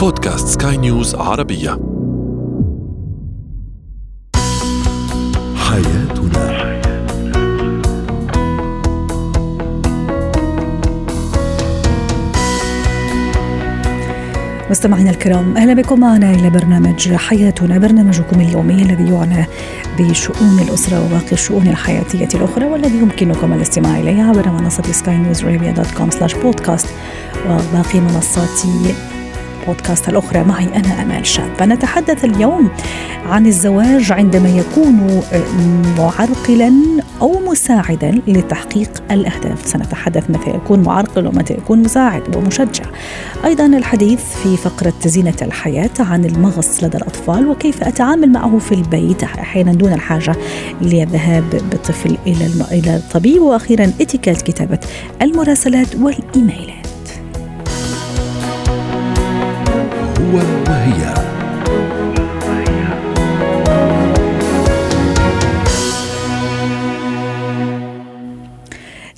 بودكاست سكاي نيوز عربية. حياتنا. مستمعينا الكرام أهلا بكم معنا إلى برنامج حياتنا برنامجكم اليومي الذي يعنى بشؤون الأسرة وباقي الشؤون الحياتية الأخرى والذي يمكنكم الاستماع إليه عبر منصة سكاي نيوز dot com slash podcast وباقي منصات بودكاست الأخرى. معي أنا أمال شاب نتحدث اليوم عن الزواج عندما يكون معرقلا أو مساعدا لتحقيق الأهداف. سنتحدث متى يكون معرقل ومتى يكون مساعد ومشجع. أيضا الحديث في فقرة زينة الحياة عن المغص لدى الأطفال وكيف أتعامل معه في البيت أحيانا دون الحاجة للذهاب بالطفل إلى الطبيب. وأخيرا اتيكيت كتابة المراسلات والإيميلات وهي.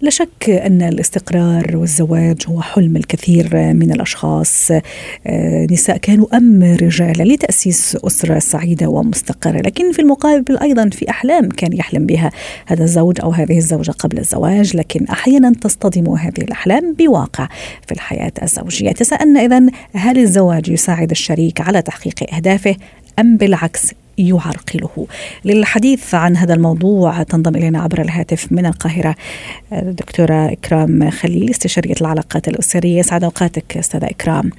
لا شك أن الاستقرار والزواج هو حلم الكثير من الأشخاص آه، نساء كانوا أم رجالا لتأسيس أسرة سعيدة ومستقرة، لكن في المقابل أيضا في أحلام كان يحلم بها هذا الزوج أو هذه الزوجة قبل الزواج، لكن أحيانا تصطدم هذه الأحلام بواقع في الحياة الزوجية. تساءلنا اذا هل الزواج يساعد الشريك على تحقيق أهدافه أم بالعكس يعرقله. للحديث عن هذا الموضوع تنضم إلينا عبر الهاتف من القاهرة الدكتورة إكرام خليل استشارية العلاقات الأسرية. سعد أوقاتك أستاذة إكرام.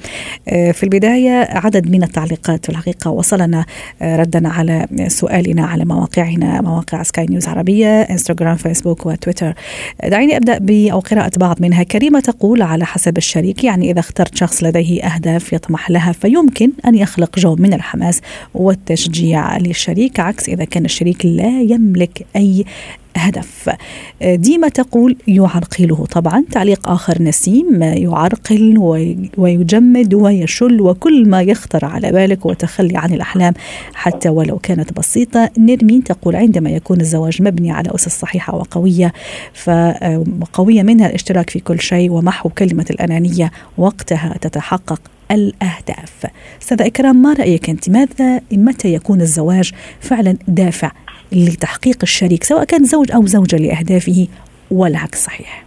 آه، في البداية عدد من التعليقات الحقيقة. وصلنا آه، ردا على سؤالنا على مواقعنا مواقع سكاي نيوز عربية إنستغرام فيسبوك وتويتر. دعيني أبدأ أو قراءة بعض منها. كريمة تقول على حسب الشريك يعني إذا اخترت شخص لديه أهداف يطمح لها فيمكن أن يخلق جو من الحماس والتشجيع. للشريك عكس إذا كان الشريك لا يملك أي هدف. ديما تقول يعرقله. طبعا تعليق آخر نسيم يعرقل ويجمد ويشل وكل ما يخطر على بالك وتخلي عن الأحلام. حتى ولو كانت بسيطة نرمين تقول عندما يكون الزواج مبني على أسس صحيحة وقوية فقوية منها الاشتراك في كل شيء ومحو كلمة الأنانية وقتها تتحقق. الأهداف. أستاذة إكرام ما رأيك أنت؟ ماذا متى يكون الزواج فعلا دافع لتحقيق الشريك سواء كان زوج أو زوجة لأهدافه والعكس صحيح؟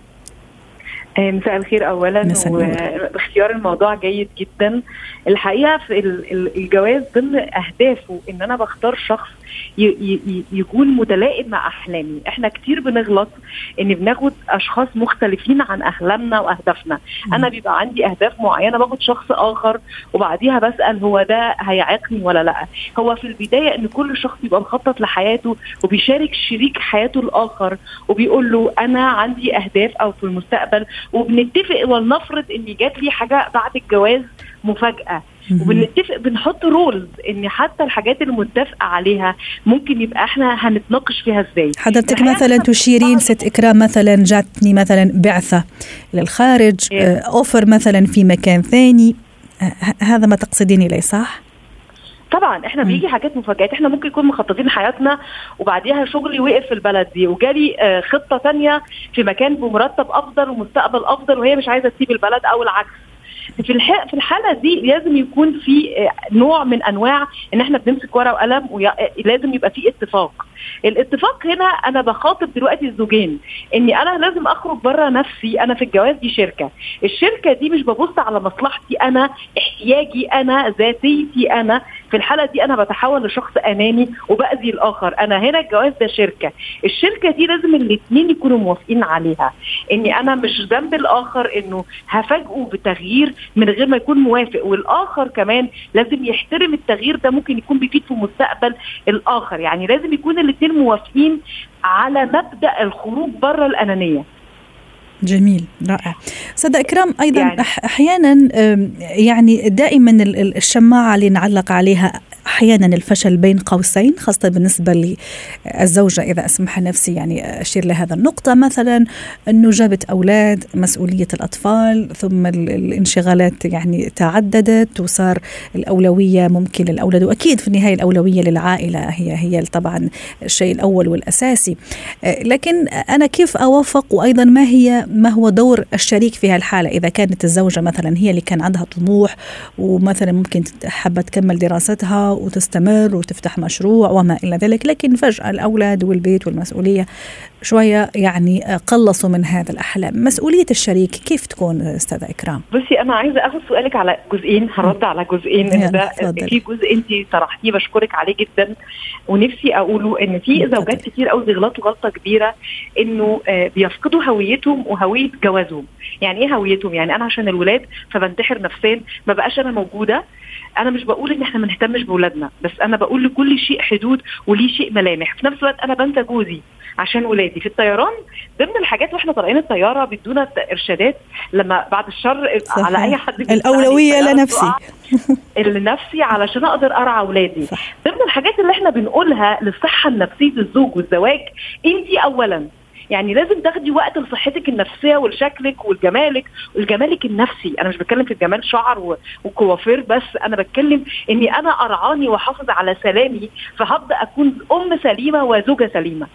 آه، مساء الخير اولا واختيار الموضوع جيد جدا. الحقيقة في الجواز ضمن أهدافه إن أنا بختار شخص يكون متلائم مع أحلامي. إحنا كتير بنغلط إن بناخد أشخاص مختلفين عن أحلامنا وأهدافنا. أنا بيبقى عندي أهداف معينة باخد شخص آخر وبعديها بسأل هو ده هيعيقني ولا لأ. هو في البداية إن كل شخص يبقى مخطط لحياته وبيشارك شريك حياته الآخر وبيقول له أنا عندي أهداف أو في المستقبل وبنتفق ولنفرض إن جات لي حاجة بعد الجواز مفاجأة. وبنتفق بنحط rules إن حتى الحاجات المتفق عليها ممكن يبقى إحنا هنتناقش فيها إزاي. حضرتك مثلا تشيرين ست إكرام مثلا جاتني مثلا بعثة للخارج offer إيه. مثلا في مكان ثاني. هذا ما تقصدين إليه صح؟ طبعا إحنا بيجي حاجات مفاجآت. إحنا ممكن يكون مخططين حياتنا وبعديها شغلي وقف في البلد دي وجالي آه، خطة تانية في مكان بمرتب أفضل ومستقبل أفضل وهي مش عايزة تسيب البلد أو العكس. في في الحالة دي لازم يكون في آه، نوع من أنواع إن إحنا بنمسك ورقة وقلم ولازم يبقى في اتفاق. الاتفاق هنا أنا بخاطب دلوقتي الزوجين إني أنا لازم أخرج بره نفسي أنا في الجواز دي شركة. الشركة دي مش ببص على مصلحتي أنا احتياجي أنا ذاتيتي أنا. في الحالة دي أنا بتحول لشخص اناني وبأذي الآخر. أنا هنا الجواز ده شركة. الشركة دي لازم الاثنين يكونوا موافقين عليها. إني أنا مش ذنب الآخر إنه هفاجئه بتغيير من غير ما يكون موافق. والآخر كمان لازم يحترم التغيير ده ممكن يكون بيفيد في مستقبل الآخر. يعني لازم يكون الاثنين موافقين على مبدأ الخروج بره الأنانية. جميل رائع. أستاذ إكرام أيضا يعني أحيانا يعني دائما الشماعة اللي نعلق عليها أحيانا الفشل بين قوسين خاصة بالنسبة للزوجة إذا أسمح نفسي يعني أشير لهذا النقطة. مثلا أنه جابت أولاد مسؤولية الأطفال ثم الانشغالات يعني تعددت وصار الأولوية ممكن للأولاد وأكيد في النهاية الأولوية للعائلة هي هي طبعا الشيء الأول والأساسي. لكن أنا كيف أوافق؟ وأيضا ما هي ما هو دور الشريك في هالحالة؟ إذا كانت الزوجة مثلا هي اللي كان عندها طموح ومثلا ممكن حابة تكمل دراستها وتستمر وتفتح مشروع وما إلى ذلك. لكن فجأة الأولاد والبيت والمسؤولية شوية يعني قلصوا من هذا الأحلام. مسؤولية الشريك كيف تكون أستاذة إكرام؟ بصي أنا عايزة أخذ سؤالك على جزئين هرد على جزئين. إن ده في جزء أنت طرحتيه بشكرك عليه جدا. ونفسي أقوله إن في زوجات كتير قوي بيغلطوا غلطة كبيرة إنه بيفقدوا هويتهم وهوية جوازهم. يعني إيه هويتهم؟ يعني أنا عشان الولاد فبنتحر نفسيا ما بقاش أنا موجودة. أنا مش بقول إن إحنا ما نهتمش باولادنا بس أنا بقول لكل شيء حدود وليه شيء ملامح. في نفس الوقت أنا بنسى جوزي عشان ولادي. في الطيران ضمن الحاجات وإحنا طالعين الطيارة بيدونا إرشادات لما بعد الشر صحيح. على أي حد الأولوية لنفسي لنفسي علشان أقدر أرعى اولادي ضمن الحاجات اللي إحنا بنقولها للصحة النفسية الزوج والزواج انت اولا. يعني لازم تاخدي وقت لصحتك النفسية ولشكلك ولجمالك ولجمالك النفسي. أنا مش بتكلم في الجمال شعر وكوافير بس أنا بتكلم إني أنا أرعاني وأحافظ على سلامي فهبدا أكون أم سليمة وزوجة سليمة.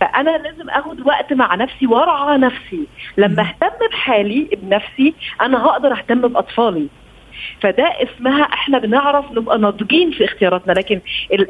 فأنا لازم آخد وقت مع نفسي وأرعى نفسي. لما أهتم بحالي بنفسي أنا هقدر أهتم بأطفالي. فده اسمها إحنا بنعرف نبقى ناضجين في اختياراتنا. لكن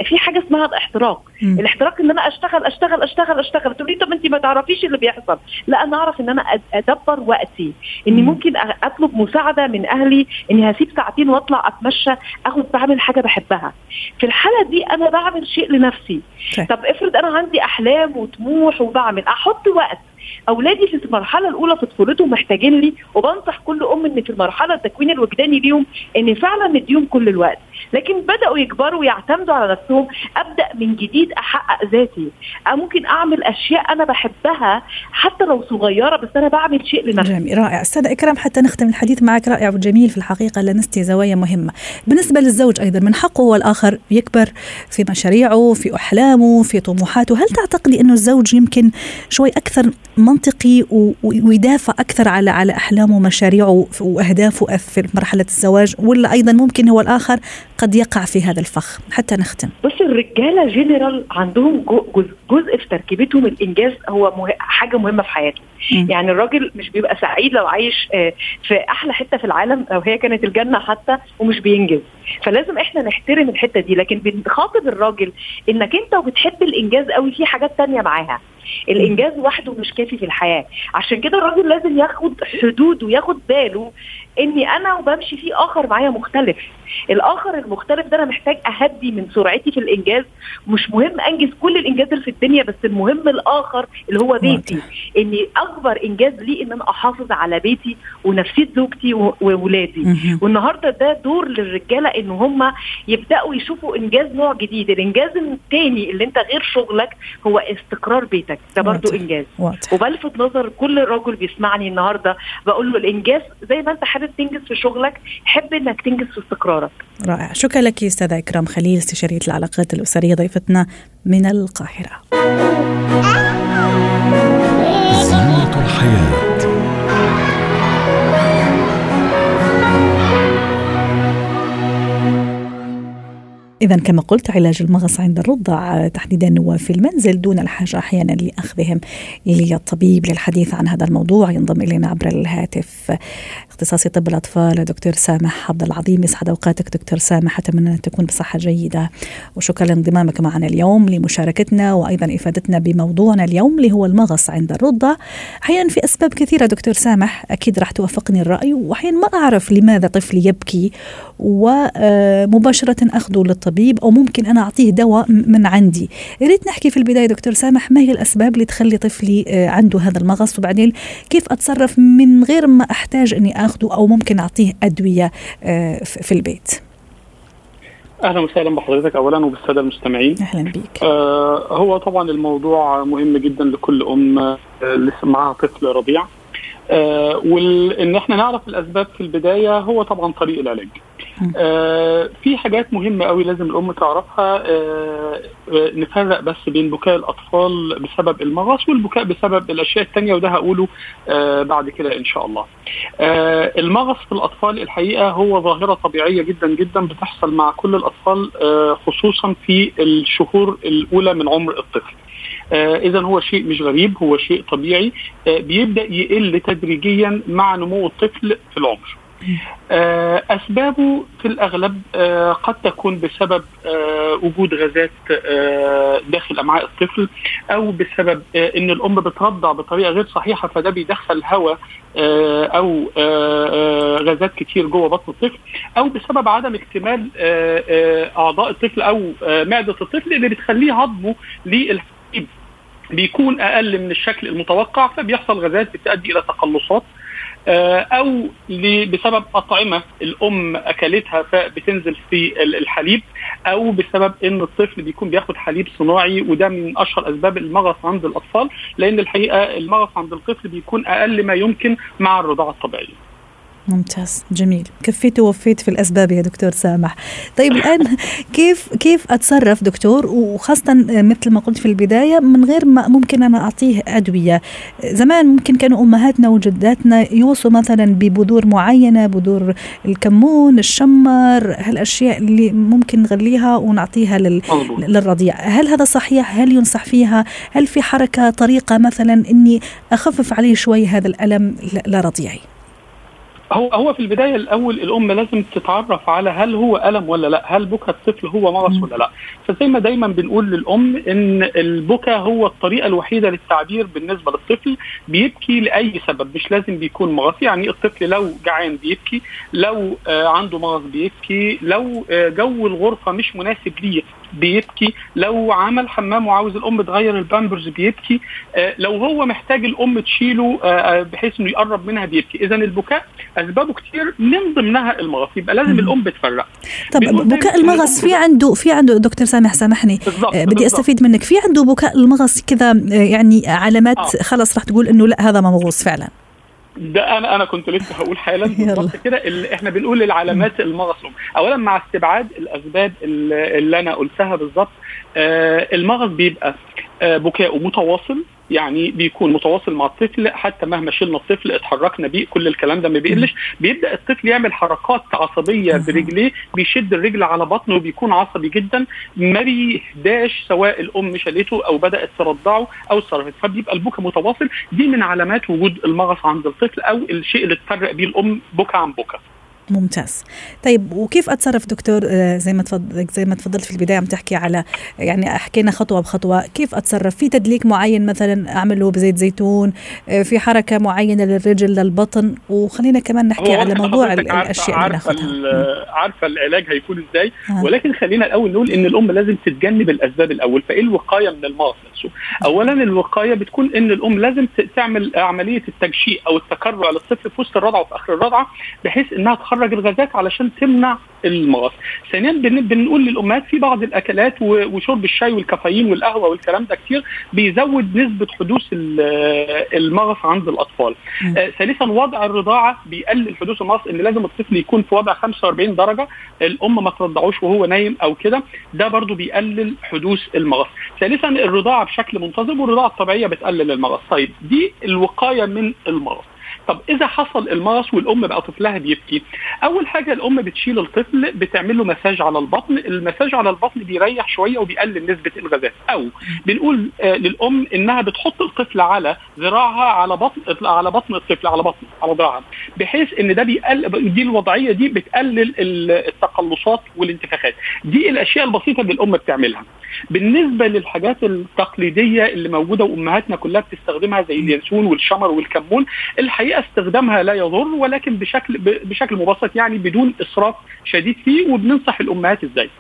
في حاجة اسمها الاحتراق. م. الاحتراق إن أنا أشتغل أشتغل أشتغل أشتغل. تقولي طب انت ما تعرفيش اللي بيحصل. لا أنا أعرف إن أنا أدبر وقتي. إني. ممكن أطلب مساعدة من أهلي. إني هسيب ساعتين وأطلع أتمشى أخد بعمل حاجة بحبها. في الحالة دي أنا بعمل شيء لنفسي. طب افرض أنا عندي أحلام وطموح وبعمل أحط وقت. أولادي في المرحلة الأولى في طفولتهم محتاجين لي وبنصح كل أم إن في المرحلة التكوين الوجداني ليهم إن فعلا نديهم كل الوقت. لكن بدأوا يكبروا ويعتمدوا على نفسهم أبدأ من جديد أحقق ذاتي. ممكن أعمل أشياء أنا بحبها حتى لو صغيرة بس أنا بعمل شيء لنفسي. جميل رائع. أستاذة إكرام حتى نختم الحديث معك. رائع وجميل في الحقيقة لنستي زوايا مهمة. بالنسبة للزوج أيضا من حقه هو الآخر يكبر في مشاريعه في أحلامه في طموحاته. هل تعتقدي انه الزوج يمكن شوي أكثر منطقي ويدافع أكثر على على أحلامه ومشاريعه وأهدافه في مرحلة الزواج ولا أيضا ممكن هو الآخر قد يقع في هذا الفخ؟ حتى نختم. بص الرجالة جنرال عندهم جزء, في تركيبتهم الإنجاز هو مه... حاجة مهمة في حياته م. يعني الراجل مش بيبقى سعيد لو عايش في أحلى حتة في العالم لو هي كانت الجنة حتى ومش بينجز. فلازم إحنا نحترم الحتة دي لكن بنخاطب الراجل إنك أنت وبتحب الإنجاز قوي في حاجات تانية معاها. الإنجاز وحده مش كافي في الحياة. عشان كده الراجل لازم ياخد حدود وياخد باله إني أنا وبمشي في آخر معايا مختلف. الآخر المختلف ده أنا محتاج أهدي من سرعتي في الإنجاز. مش مهم أنجز كل الإنجاز اللي في الدنيا بس المهم الآخر اللي هو بيتي. إني أكبر إنجاز لي إن أنا أحافظ على بيتي ونفسية زوجتي وولادي. والنهاردة ده دور للرجالة إن هم يبدأوا يشوفوا إنجاز نوع جديد. الإنجاز الثاني اللي أنت غير شغلك هو استقرار بيتك. ده برضو إنجاز. وبلفت نظر كل رجل بيسمعني النهارده. بقول له الإنجاز زي ما أنت حابب تنجز في شغلك حب إنك تنجز في استقرارك. رائع. شكرا لك أستاذة إكرام خليل استشارية العلاقات الأسرية ضيفتنا من القاهرة. زينة الحياة. إذا كما قلت علاج المغص عند الرضع تحديدا وفي المنزل دون الحاجة أحيانا لأخذهم للطبيب للحديث عن هذا الموضوع. ينضم إلينا عبر الهاتف اختصاصي طب الأطفال دكتور سامح عبد العظيم. يسعد أوقاتك دكتور سامح. أتمنى أن تكون بصحة جيدة. وشكرا لانضمامك معنا اليوم لمشاركتنا وأيضا إفادتنا بموضوعنا اليوم اللي هو المغص عند الرضع. أحيانا في أسباب كثيرة دكتور سامح أكيد راح توافقني الرأي وأحيانا ما أعرف لماذا طفلي يبكي ومباشرة أخذه للطبيب. أو ممكن أنا أعطيه دواء من عندي. ريت نحكي في البداية دكتور سامح ما هي الأسباب اللي تخلي طفلي عنده هذا المغص؟ وبعدين كيف أتصرف من غير ما أحتاج أني أخذه أو ممكن أعطيه أدوية في البيت؟ أهلا وسهلا بحضرتك اولا وبالسادة المستمعين. أهلا بيك. آه هو طبعا الموضوع مهم جدا لكل أم آه لسه معاها طفل رضيع آه وان إحنا نعرف الأسباب في البداية هو طبعا طريق العلاج آه في حاجات مهمة قوي لازم الأم تعرفها آه آه نفرق بس بين بكاء الأطفال بسبب المغص والبكاء بسبب الأشياء الثانية وده هقوله آه بعد كده إن شاء الله. آه المغص في الأطفال الحقيقة هو ظاهرة طبيعية جدا جدا بتحصل مع كل الأطفال آه خصوصا في الشهور الأولى من عمر الطفل. آه اذا هو شيء مش غريب هو شيء طبيعي. آه بيبدأ يقل تدريجيا مع نمو الطفل في العمر. آه أسبابه في الأغلب آه قد تكون بسبب وجود غازات داخل أمعاء الطفل أو بسبب إن الأم بترضع بطريقة غير صحيحة فده بيدخل هواء آه غازات كتير جوه بطن الطفل أو بسبب عدم اكتمال أعضاء الطفل أو آه معدة الطفل اللي بتخليه هضمه للحليب بيكون أقل من الشكل المتوقع فبيحصل غازات بتؤدي إلى تقلصات أو بسبب أطعمة الأم أكلتها فبتنزل في الحليب أو بسبب إن الطفل بيكون بياخد حليب صناعي وده من أشهر أسباب المغص عند الأطفال لأن الحقيقة المغص عند الطفل بيكون أقل ما يمكن مع الرضاعة الطبيعية. ممتاز جميل. كفيت ووفيت في الأسباب يا دكتور سامح. طيب الآن كيف كيف أتصرف دكتور؟ وخاصة مثل ما قلت في البداية من غير ما ممكن أنا أعطيه أدوية. زمان ممكن كانوا أمهاتنا وجداتنا يوصوا مثلا ببذور معينة بذور الكمون الشمر هالأشياء اللي ممكن نغليها ونعطيها لل... للرضيع. هل هذا صحيح؟ هل ينصح فيها؟ هل في حركة طريقة مثلا إني أخفف عليه شوي هذا الألم لرضيعي؟ هو هو في البداية الأول الأم لازم تتعرف على هل هو ألم ولا لأ هل بكى الطفل هو مغص ولا لأ. فزي ما دايما بنقول للأم إن البكى هو الطريقة الوحيدة للتعبير بالنسبة للطفل بيبكي لأي سبب مش لازم بيكون مغص يعني الطفل لو جعان بيبكي لو آه عنده مغص بيبكي لو آه جو الغرفة مش مناسب ليه بيبكي. لو عمل حمام وعاوز الأم تغير البامبرز بيبكي. آه لو هو محتاج الأم تشيله آه بحيث إنه يقرب منها بيبكي. اذا البكاء أسبابه كتير من ضمنها المغص. يبقى لازم مم. الأم بتفرق طب بكاء المغص في عنده في عنده دكتور سامح سامحني. بالزبط آه بدي بالزبط. أستفيد منك. في عنده بكاء المغص كذا يعني علامات آه. خلص راح تقول إنه لا هذا مغص فعلا. ده أنا أنا كنت لسه هقول حالا بالظبط كده. إحنا بنقول العلامات المغص اولا مع استبعاد الأسباب اللي أنا قلتها بالظبط. آه المغص بيبقى آه بكاؤه متواصل يعني بيكون متواصل مع الطفل حتى مهما شلنا الطفل اتحركنا بيه كل الكلام ده ما بيقلش. بيبدأ الطفل يعمل حركات عصبية برجليه بيشد الرجل على بطنه وبيكون عصبي جدا ما بيهداش سواء الأم شالته أو بدأت ترضعه أو صرفت فبيبقى البكا متواصل دي من علامات وجود المغص عند الطفل أو الشيء اللي تفرق بيه الأم بكا عن بكا ممتاز. طيب وكيف أتصرف دكتور؟ زي ما تفضل زي ما تفضلت في البداية عم تحكي على يعني حكينا خطوة بخطوة كيف أتصرف؟ في تدليك معين مثلا أعمله بزيت زيتون؟ في حركة معينة للرجل للبطن؟ وخلينا كمان نحكي على موضوع الاشياء عارفه اللي عارفة العلاج هيكون إزاي. آه. ولكن خلينا الأول نقول إن الأم لازم تتجنب الأسباب الأول. فإيه الوقاية من المرض نفسه اولا الوقاية بتكون إن الأم لازم تعمل عملية التجشيء أو التكرع للطفل في وسط الرضعة وفي آخر الرضعة بحيث إنها تخرج الغازات علشان تمنع المغص. ثانيا بنقول للأمهات في بعض الأكلات وشرب الشاي والكافيين والقهوة والكلام ده كتير بيزود نسبة حدوث المغص عند الأطفال. آه ثالثا وضع الرضاعة بيقلل حدوث المغص إن لازم الطفل يكون في وضع 45 درجة الأم ما ترضعوش وهو نايم أو كده ده برضو بيقلل حدوث المغص. ثالثا الرضاعة بشكل منتظم والرضاعة الطبيعية بتقلل المغص. طيب دي الوقاية من المغص. طب إذا حصل المغص والأم بقى طفلها بيبكي أول حاجة الأم بتشيل الطفل بتعمل له مساج على البطن المساج على البطن بيريح شوية وبيقلل نسبة الغازات أو بنقول آه للأم إنها بتحط الطفل على ذراعها على بطن على بطن الطفل على بطن على ذراعها بحيث إن ده بيقلل دي الوضعية دي بتقلل التقلصات والانتفاخات. دي الأشياء البسيطة اللي الأم بتعملها. بالنسبة للحاجات التقليدية اللي موجودة وأمهاتنا كلها بتستخدمها زي اليانسون والشمر والكمون الحقيقة استخدامها لا يضر ولكن بشكل بشكل مبسط يعني بدون إسراف شديد فيه وبننصح الأمهات إزاي.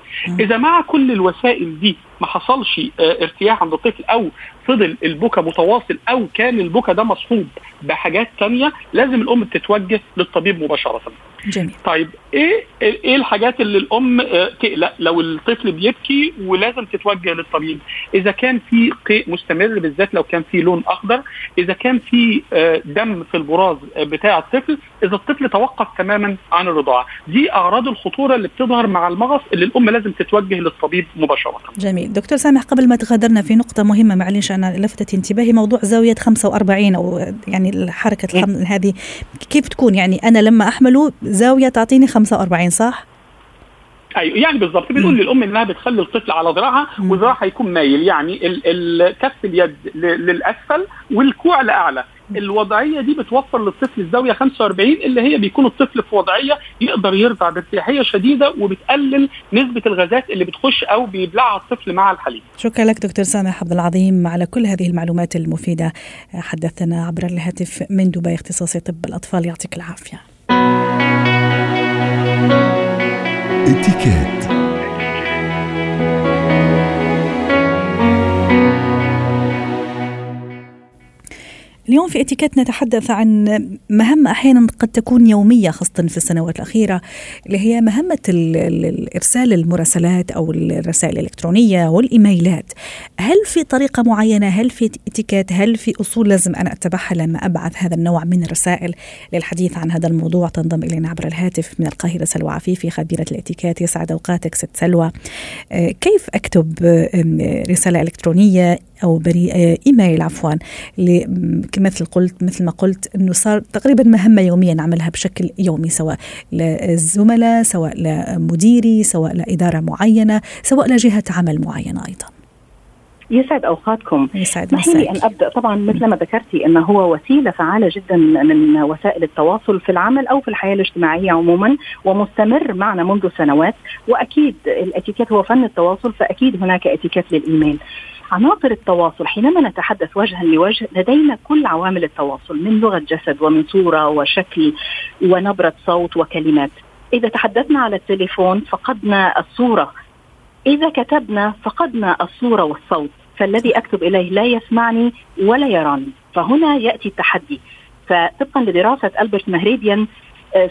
إذا مع كل الوسائل دي ما حصلش ارتياح عند الطفل أو فضل البكا متواصل أو كان البكا ده مصحوب بحاجات تانية لازم الأم تتوجه للطبيب مباشرة. جميل. طيب إيه إيه الحاجات اللي الأم آه، تقلق لو الطفل بيبكي ولازم تتوجه للطبيب؟ إذا كان في قيء مستمر بالذات لو كان في لون أخضر إذا كان في آه، دم في البراز آه، بتاع الطفل إذا الطفل توقف تماما عن الرضاعة. دي أعراض الخطورة اللي بتظهر مع المغص اللي الأم لازم تتوجه للطبيب مباشرة. جميل. دكتور سامح قبل ما تغادرنا في نقطة مهمة معلش أنا لفتت انتباهي موضوع زاوية 45 أو يعني حركة الخم هذه كيف تكون؟ يعني أنا لما أحمله زاوية تعطيني 45 صح؟ أيوه يعني بالظبط بنقول للأم إنها بتخلي الطفل على ذراعها. وذراعها يكون مايل. يعني كف اليد للأسفل والكوع لأعلى. الوضعية دي بتوفر للطفل الزاوية 45 اللي هي بيكون الطفل في وضعية يقدر يرضع بارتياحية شديدة وبتقلل نسبة الغازات اللي بتخش أو بيبلعها الطفل مع الحليب. شكرا لك دكتور سامح عبد العظيم على كل هذه المعلومات المفيدة. حدثنا عبر الهاتف من دبي اختصاصي طب الأطفال يعطيك العافية. اتكات اليوم في اتيكيت نتحدث عن مهمة أحيانا قد تكون يومية خاصة في السنوات الأخيرة اللي هي مهمة ال- ال- إرسال المراسلات أو الرسائل الإلكترونية والإيميلات. هل في طريقة معينة؟ هل في اتيكيت؟ هل في أصول لازم أنا أتبعها لما أبعث هذا النوع من الرسائل للحديث عن هذا الموضوع؟ تنضم إلينا عبر الهاتف من القاهرة سلوى عفيفي خبيرة الاتيكيت يسعد أوقاتك ست سلوى. آه، كيف أكتب رسالة إلكترونية أو. آه، إيميل عفوا مثل قلت مثل ما قلت إنه صار تقريبا مهمة يوميا نعملها بشكل يومي سواء للزملاء سواء لمديري سواء لإدارة معينة سواء لجهة عمل معينة أيضا. يسعد أوقاتكم. يسعد اسمحي لي أن مساك أبدأ. طبعا مثل ما ذكرتي إنه هو وسيلة فعالة جدا من وسائل التواصل في العمل أو في الحياة الاجتماعية عموما ومستمر معنا منذ سنوات. وأكيد الإتيكيت هو فن التواصل فأكيد هناك إتيكيت للإيميل. عناصر التواصل حينما نتحدث وجها لوجه لدينا كل عوامل التواصل من لغة جسد ومن صورة وشكل ونبرة صوت وكلمات. إذا تحدثنا على التليفون فقدنا الصورة. إذا كتبنا فقدنا الصورة والصوت. فالذي أكتب إليه لا يسمعني ولا يراني. فهنا يأتي التحدي. فطبقا لدراسة ألبرت مهريديان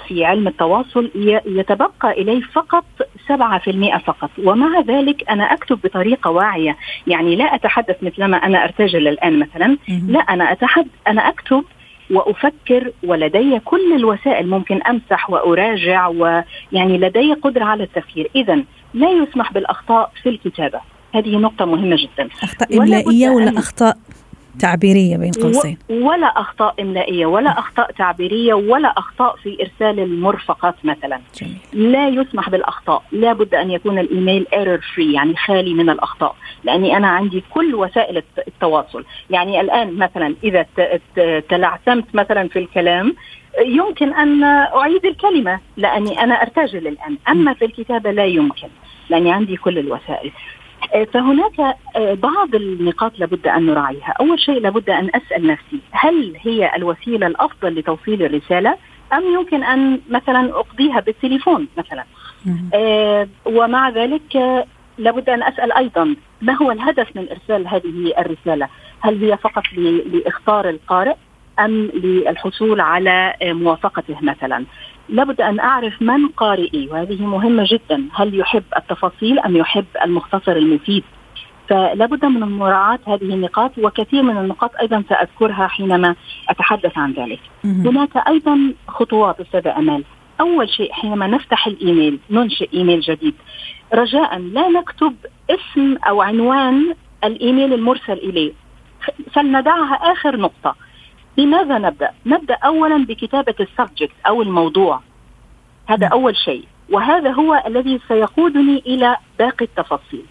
في علم التواصل يتبقى إليه فقط 7% فقط. ومع ذلك أنا أكتب بطريقة واعية. يعني لا أتحدث مثلما أنا أرتجل الآن مثلا. لا أنا أتحد أنا أكتب وأفكر ولدي كل الوسائل. ممكن أمسح وأراجع ويعني لدي قدرة على التفكير. إذا لا يسمح بالأخطاء في الكتابة. هذه نقطة مهمة جدا. أخطاء إملائية ولا أخطاء؟ تعبيرية بين قوسين. ولا أخطاء إملائية ولا أخطاء تعبيرية ولا أخطاء في إرسال المرفقات مثلا. جميل. لا يسمح بالأخطاء. لا بد أن يكون الإيميل error free يعني خالي من الأخطاء. لأني أنا عندي كل وسائل الت- التواصل. يعني الآن مثلا ت- تلعثمت مثلا في الكلام يمكن أن أعيد الكلمة لأني أنا أرتجل الآن أما في الكتابة لا يمكن لأني عندي كل الوسائل. فهناك آه، بعض النقاط لابد أن نراعيها، أول شيء لابد أن أسأل نفسي هل هي الوسيلة الأفضل لتوصيل الرسالة أم يمكن أن مثلا أقضيها بالتليفون مثلا؟ آه، ومع ذلك آه، لابد أن أسأل أيضا ما هو الهدف من إرسال هذه الرسالة؟ هل هي فقط لاخطار القارئ أم للحصول على آه، موافقته مثلا؟ لابد أن أعرف من قارئي وهذه مهمة جدا، هل يحب التفاصيل أم يحب المختصر المفيد؟ فلابد من مراعاة هذه النقاط وكثير من النقاط أيضا سأذكرها حينما أتحدث عن ذلك. هناك أيضا خطوات استاذه أمال. أول شيء حينما نفتح الإيميل ننشئ إيميل جديد رجاء لا نكتب اسم أو عنوان الإيميل المرسل إليه. فلندعها آخر نقطة. بماذا نبدأ؟ نبدأ اولا بكتابة ال subject أو الموضوع. هذا أول شيء. وهذا هو الذي سيقودني إلى باقي التفاصيل.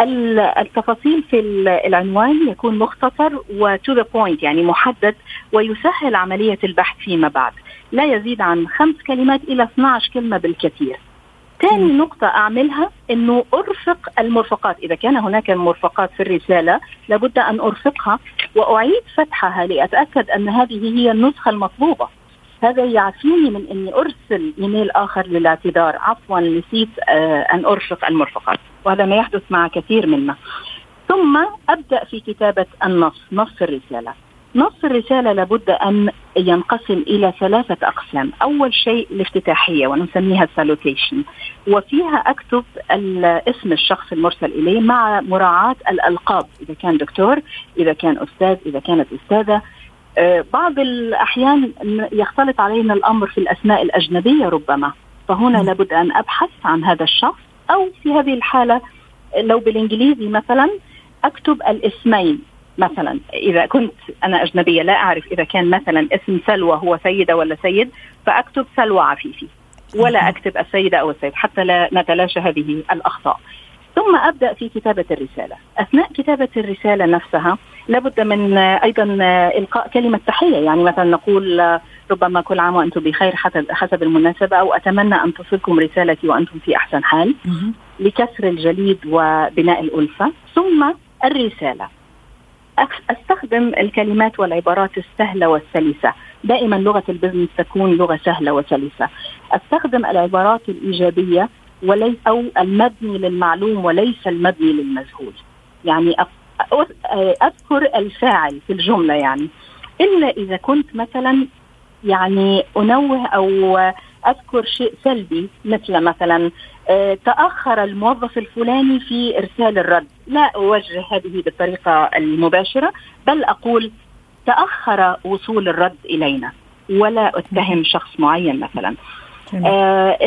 ال- التفاصيل في ال- العنوان يكون مختصر و to the point يعني محدد ويسهل عملية البحث فيما بعد. لا يزيد عن خمس كلمات إلى 12 كلمة بالكثير. ثاني نقطة أعملها أنه أرفق المرفقات. إذا كان هناك مرفقات في الرسالة لابد أن أرفقها وأعيد فتحها لأتأكد أن هذه هي النسخة المطلوبة. هذا يعفيني من أني أرسل إيميل آخر للاعتذار. عفوا نسيت آه أن أرفق المرفقات. وهذا ما يحدث مع كثير منا. ثم أبدأ في كتابة النص نص الرسالة. نص الرسالة لابد أن ينقسم إلى ثلاثة أقسام. أول شيء الافتتاحية ونسميها سالوتيشن وفيها أكتب اسم الشخص المرسل إليه مع مراعاة الألقاب إذا كان دكتور إذا كان أستاذ إذا كانت أستاذة. آه، بعض الأحيان يختلط علينا الأمر في الأسماء الأجنبية ربما. فهنا لابد أن أبحث عن هذا الشخص. أو في هذه الحالة لو بالإنجليزي مثلا أكتب الاسمين. مثلا إذا كنت أنا أجنبية لا أعرف إذا كان مثلا اسم سلوى هو سيدة ولا سيد فأكتب سلوى عفيفي ولا أكتب السيدة أو السيد حتى لا نتلاشى هذه الأخطاء. ثم أبدأ في كتابة الرسالة. أثناء كتابة الرسالة نفسها لابد من أيضا إلقاء كلمة تحية. يعني مثلا نقول ربما كل عام وأنتم بخير حسب المناسبة أو أتمنى أن تصلكم رسالتي وأنتم في أحسن حال. لكسر الجليد وبناء الألفة. ثم الرسالة. أستخدم الكلمات والعبارات السهلة والسلسة. دائما لغة البزنس تكون لغة سهلة وسلسة. أستخدم العبارات الإيجابية وليس أو المبني للمعلوم وليس المبني للمجهول. يعني أذكر الفاعل في الجملة يعني. إلا إذا كنت مثلا يعني أنوه أو أذكر شيء سلبي مثل مثلا آه، تأخر الموظف الفلاني في إرسال الرد. لا أوجه هذه بالطريقة المباشرة بل أقول تأخر وصول الرد إلينا ولا أتهم شخص معين مثلا. آه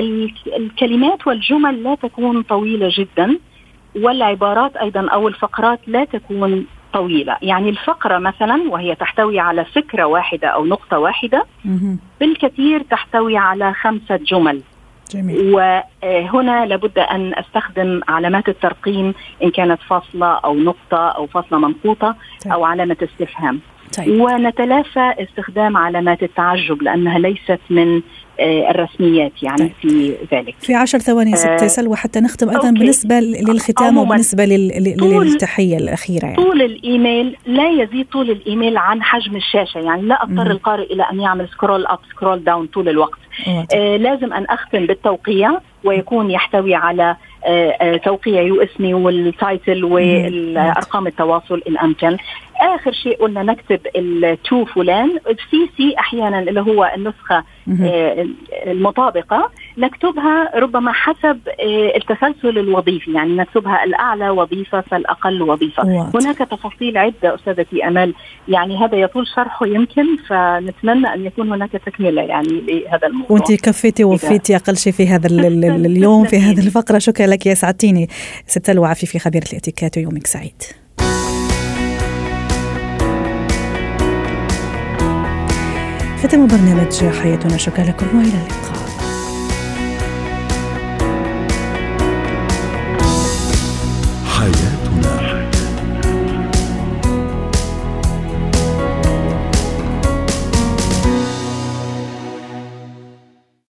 الكلمات والجمل لا تكون طويلة جدا والعبارات أيضا أو الفقرات لا تكون طويلة، يعني الفقرة مثلا وهي تحتوي على فكرة واحدة أو نقطة واحدة بالكثير تحتوي على خمسة جمل جميل. وهنا لابد أن أستخدم علامات الترقيم إن كانت فاصلة أو نقطة أو فاصلة منقوطه طيب. أو علامة استفهام طيب. ونتلافى استخدام علامات التعجب لأنها ليست من آه، الرسميات يعني طيب. في ذلك في عشر ثواني ست آه سلوى حتى نختم أيضا okay. بالنسبة للختام وبالنسبة للتحية الأخيرة يعني. طول الإيميل لا يزيد طول الإيميل عن حجم الشاشة يعني لا أضطر القارئ إلى أن يعمل scroll up scroll down طول الوقت آه لازم أن أختم بالتوقيع ويكون يحتوي على توقيعي واسمي وال title والأرقام التواصل ان امكن آخر شيء قلنا نكتب ال to فلان. ال CC أحيانا اللي هو النسخة آه، المطابقة. نكتبها ربما حسب آه، التسلسل الوظيفي يعني نكتبها الأعلى وظيفة فالأقل وظيفة. واضح. هناك تفاصيل عدة أستاذتي أمال يعني هذا يطول شرحه يمكن فنتمنى أن يكون هناك تكملة يعني لهذا الموضوع. وانت كفيتي ووفيتي أقل شيء في هذا اليوم في هذه الفقرة. شكرا لك يا سعدتيني. ست سلوى عفيفي خبيرة الاتيكيت ويومك سعيد. ختم برنامج حياتنا. شكرا لكم وإلى اللقاء.